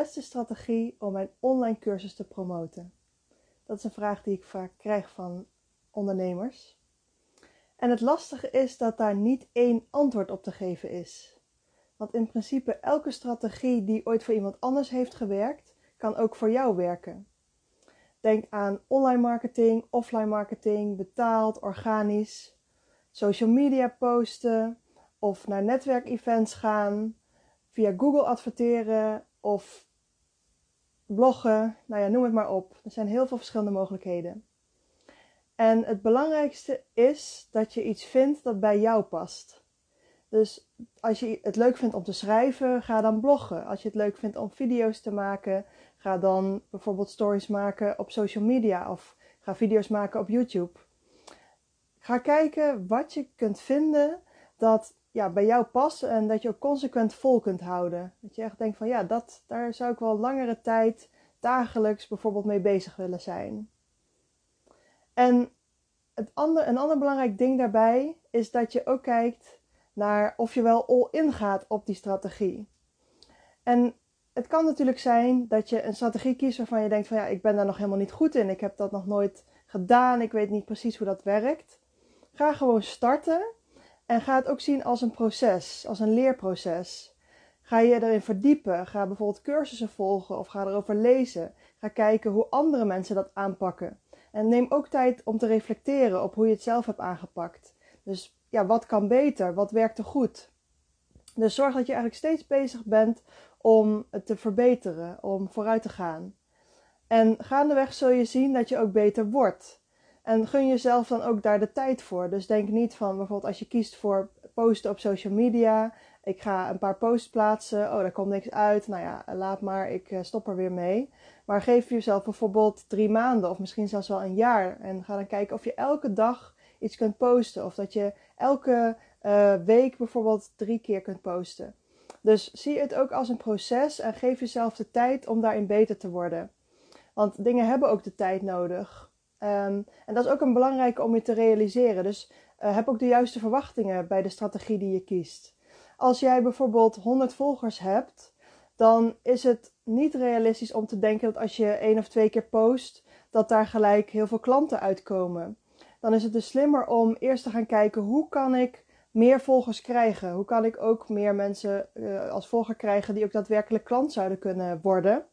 beste strategie om mijn online cursus te promoten? Dat is een vraag die ik vaak krijg van ondernemers. En het lastige is dat daar niet één antwoord op te geven is. Want in principe elke strategie die ooit voor iemand anders heeft gewerkt, kan ook voor jou werken. Denk aan online marketing, offline marketing, betaald, organisch, social media posten of naar netwerkevents gaan, via Google adverteren of bloggen. Nou ja, noem het maar op. Er zijn heel veel verschillende mogelijkheden. En het belangrijkste is dat je iets vindt dat bij jou past. Dus als je het leuk vindt om te schrijven, ga dan bloggen. Als je het leuk vindt om video's te maken, ga dan bijvoorbeeld stories maken op social media of ga video's maken op YouTube. Ga kijken wat je kunt vinden dat ja, bij jou past en dat je ook consequent vol kunt houden. Dat je echt denkt van ja, dat, daar zou ik wel langere tijd dagelijks bijvoorbeeld mee bezig willen zijn. En het ander, een ander belangrijk ding daarbij is dat je ook kijkt naar of je wel all-in gaat op die strategie. En het kan natuurlijk zijn dat je een strategie kiest waarvan je denkt van ja, ik ben daar nog helemaal niet goed in. Ik heb dat nog nooit gedaan. Ik weet niet precies hoe dat werkt. Ga gewoon starten en ga het ook zien als een proces, als een leerproces. Ga je erin verdiepen. Ga bijvoorbeeld cursussen volgen of ga erover lezen. Ga kijken hoe andere mensen dat aanpakken. En neem ook tijd om te reflecteren op hoe je het zelf hebt aangepakt. Dus ja, wat kan beter? Wat werkte goed? Dus zorg dat je eigenlijk steeds bezig bent om het te verbeteren, om vooruit te gaan. En gaandeweg zul je zien dat je ook beter wordt. En gun jezelf dan ook daar de tijd voor. Dus denk niet van bijvoorbeeld als je kiest voor posten op social media. Ik ga een paar posts plaatsen. Oh, daar komt niks uit. Nou ja, laat maar. Ik eh, stop er weer mee. Maar geef jezelf bijvoorbeeld drie maanden of misschien zelfs wel een jaar. En ga dan kijken of je elke dag iets kunt posten. Of dat je elke uh, week bijvoorbeeld drie keer kunt posten. Dus zie het ook als een proces en geef jezelf de tijd om daarin beter te worden. Want dingen hebben ook de tijd nodig. Um, en dat is ook een belangrijke om je te realiseren. Dus uh, heb ook de juiste verwachtingen bij de strategie die je kiest. Als jij bijvoorbeeld 100 volgers hebt, dan is het niet realistisch om te denken dat als je één of twee keer post, dat daar gelijk heel veel klanten uitkomen. Dan is het dus slimmer om eerst te gaan kijken hoe kan ik meer volgers krijgen? Hoe kan ik ook meer mensen uh, als volger krijgen die ook daadwerkelijk klant zouden kunnen worden?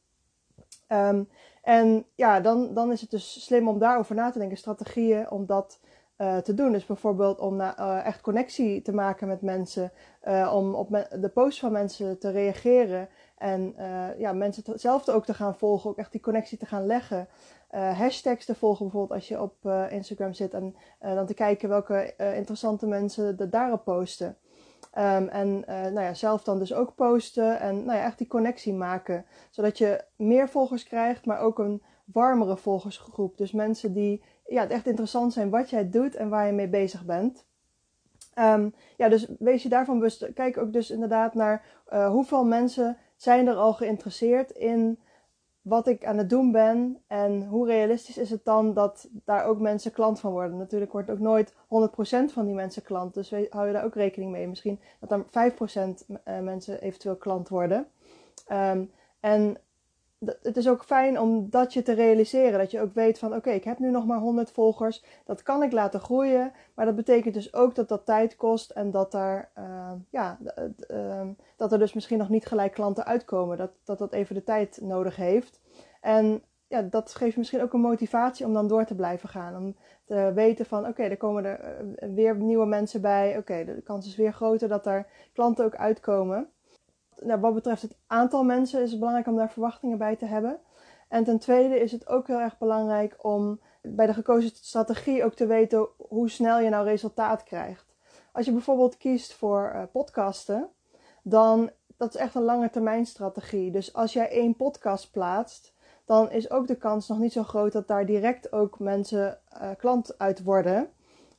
Um, en ja, dan, dan is het dus slim om daarover na te denken, strategieën om dat uh, te doen. Dus bijvoorbeeld om uh, echt connectie te maken met mensen, uh, om op de posts van mensen te reageren en ja, mensen zelf ook te gaan volgen, ook echt die connectie te gaan leggen. hashtags te volgen bijvoorbeeld als je op Instagram zit en dan te kijken welke interessante mensen daarop posten. Um, en uh, nou ja, zelf dan dus ook posten en nou ja, echt die connectie maken. Zodat je meer volgers krijgt, maar ook een warmere volgersgroep. Dus mensen die ja, het echt interessant zijn wat jij doet en waar je mee bezig bent. Um, ja, dus wees je daarvan bewust. Kijk ook dus inderdaad naar uh, hoeveel mensen zijn er al geïnteresseerd in wat ik aan het doen ben en hoe realistisch is het dan dat daar ook mensen klant van worden. Natuurlijk wordt ook nooit 100% van die mensen klant, dus hou je daar ook rekening mee. Misschien dat dan 5% eh, mensen eventueel klant worden. Um, en het is ook fijn om dat je te realiseren. Dat je ook weet van oké, ik heb nu nog maar 100 volgers. Dat kan ik laten groeien. Maar dat betekent dus ook dat dat tijd kost. En dat, daar, uh, ja, uh, dat er dus misschien nog niet gelijk klanten uitkomen. Dat, dat even de tijd nodig heeft. En ja, dat geeft misschien ook een motivatie om dan door te blijven gaan. Om te weten van oké, er komen er eh, weer nieuwe mensen bij. Oké, de kans is weer groter dat er klanten ook uitkomen nou, wat betreft het aantal mensen is het belangrijk om daar verwachtingen bij te hebben. En ten tweede is het ook heel erg belangrijk om bij de gekozen strategie ook te weten hoe snel je nou resultaat krijgt. Als je bijvoorbeeld kiest voor uh, podcasten, dan dat is echt een lange termijn strategie. Dus als jij één podcast plaatst, dan is ook de kans nog niet zo groot dat daar direct ook mensen uh, klant uit worden.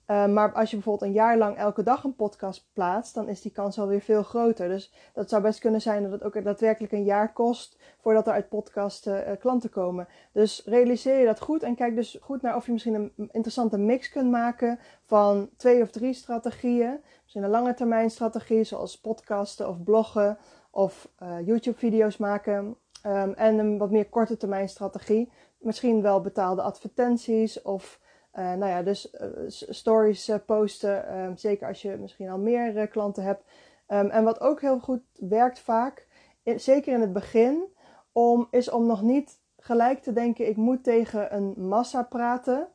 Uh, maar als je bijvoorbeeld een jaar lang elke dag een podcast plaatst, dan is die kans alweer veel groter. Dus dat zou best kunnen zijn dat het ook daadwerkelijk een jaar kost voordat er uit podcasten uh, klanten komen. Dus realiseer je dat goed en kijk dus goed naar of je misschien een interessante mix kunt maken van twee of drie strategieën. Misschien een lange termijn strategie zoals podcasten of bloggen of uh, YouTube video's maken. Ehm, en een wat meer korte termijn strategie. Misschien wel betaalde advertenties of uh, nou ja, dus uh, stories uh, posten. Um, zeker als je misschien al meer klanten hebt. Um, en wat ook heel goed werkt vaak, zeker in het begin, om, is om nog niet gelijk te denken: ik moet tegen een massa praten.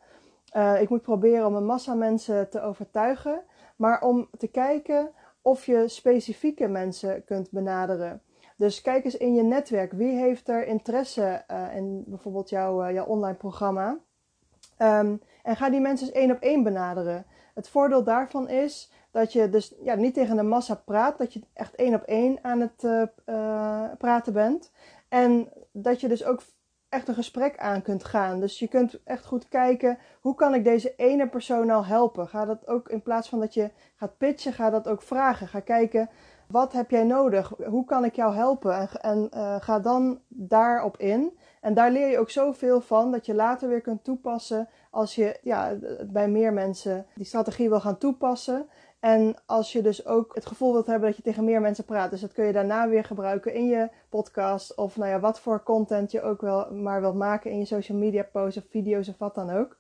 ik moet proberen om een massa mensen te overtuigen. Maar om te kijken of je specifieke mensen kunt benaderen. Dus kijk eens in je netwerk. Wie heeft er interesse in bijvoorbeeld jouw, jouw online programma? Um, en ga die mensen eens één op één benaderen. Het voordeel daarvan is dat je dus ja, niet tegen de massa praat, dat je echt één op één aan het uh, praten bent. En dat je dus ook echt een gesprek aan kunt gaan. Dus je kunt echt goed kijken, hoe kan ik deze ene persoon nou helpen? Ga dat ook in plaats van dat je gaat pitchen, ga dat ook vragen. Ga kijken, wat heb jij nodig? Hoe kan ik jou helpen? En, en uh, ga dan daarop in. En daar leer je ook zoveel van dat je later weer kunt toepassen als je ja, bij meer mensen die strategie wil gaan toepassen. En als je dus ook het gevoel wilt hebben dat je tegen meer mensen praat. Dus dat kun je daarna weer gebruiken in je podcast. Of nou ja, wat voor content je ook wel maar wilt maken in je social media posts of video's of wat dan ook.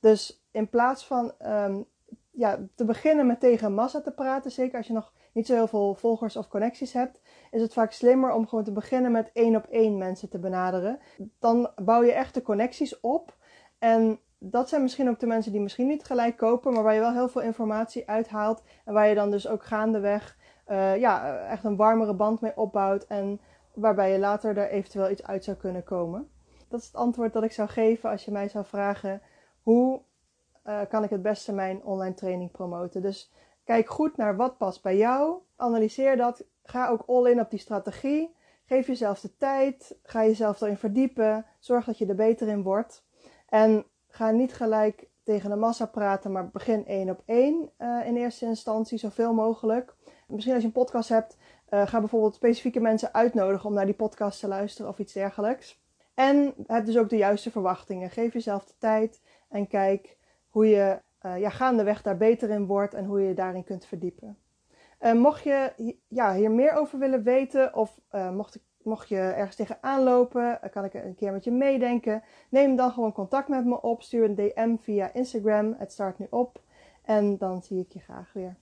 Dus in plaats van um, ja, te beginnen met tegen massa te praten, zeker als je nog niet zo heel veel volgers of connecties hebt, is het vaak slimmer om gewoon te beginnen met één op één mensen te benaderen. Dan bouw je echt de connecties op. En dat zijn misschien ook de mensen die misschien niet gelijk kopen, maar waar je wel heel veel informatie uithaalt. En waar je dan dus ook gaandeweg uh, ja, echt een warmere band mee opbouwt. En waarbij je later er eventueel iets uit zou kunnen komen. Dat is het antwoord dat ik zou geven als je mij zou vragen hoe uh, kan ik het beste mijn online training promoten. Dus kijk goed naar wat past bij jou. Analyseer dat. Ga ook all in op die strategie. Geef jezelf de tijd. Ga jezelf erin verdiepen. Zorg dat je er beter in wordt. En ga niet gelijk tegen de massa praten, maar begin één op één uh, in eerste instantie, zoveel mogelijk. Misschien als je een podcast hebt, uh, ga bijvoorbeeld specifieke mensen uitnodigen om naar die podcast te luisteren of iets dergelijks. En heb dus ook de juiste verwachtingen. Geef jezelf de tijd en kijk hoe je uh, ja, gaandeweg daar beter in wordt en hoe je je daarin kunt verdiepen. mocht je ja, hier meer over willen weten of mocht ik Mocht je ergens tegenaan lopen, kan ik een keer met je meedenken. Neem dan gewoon contact met me op. Stuur een DM via Instagram. Het start nu op. En dan zie ik je graag weer.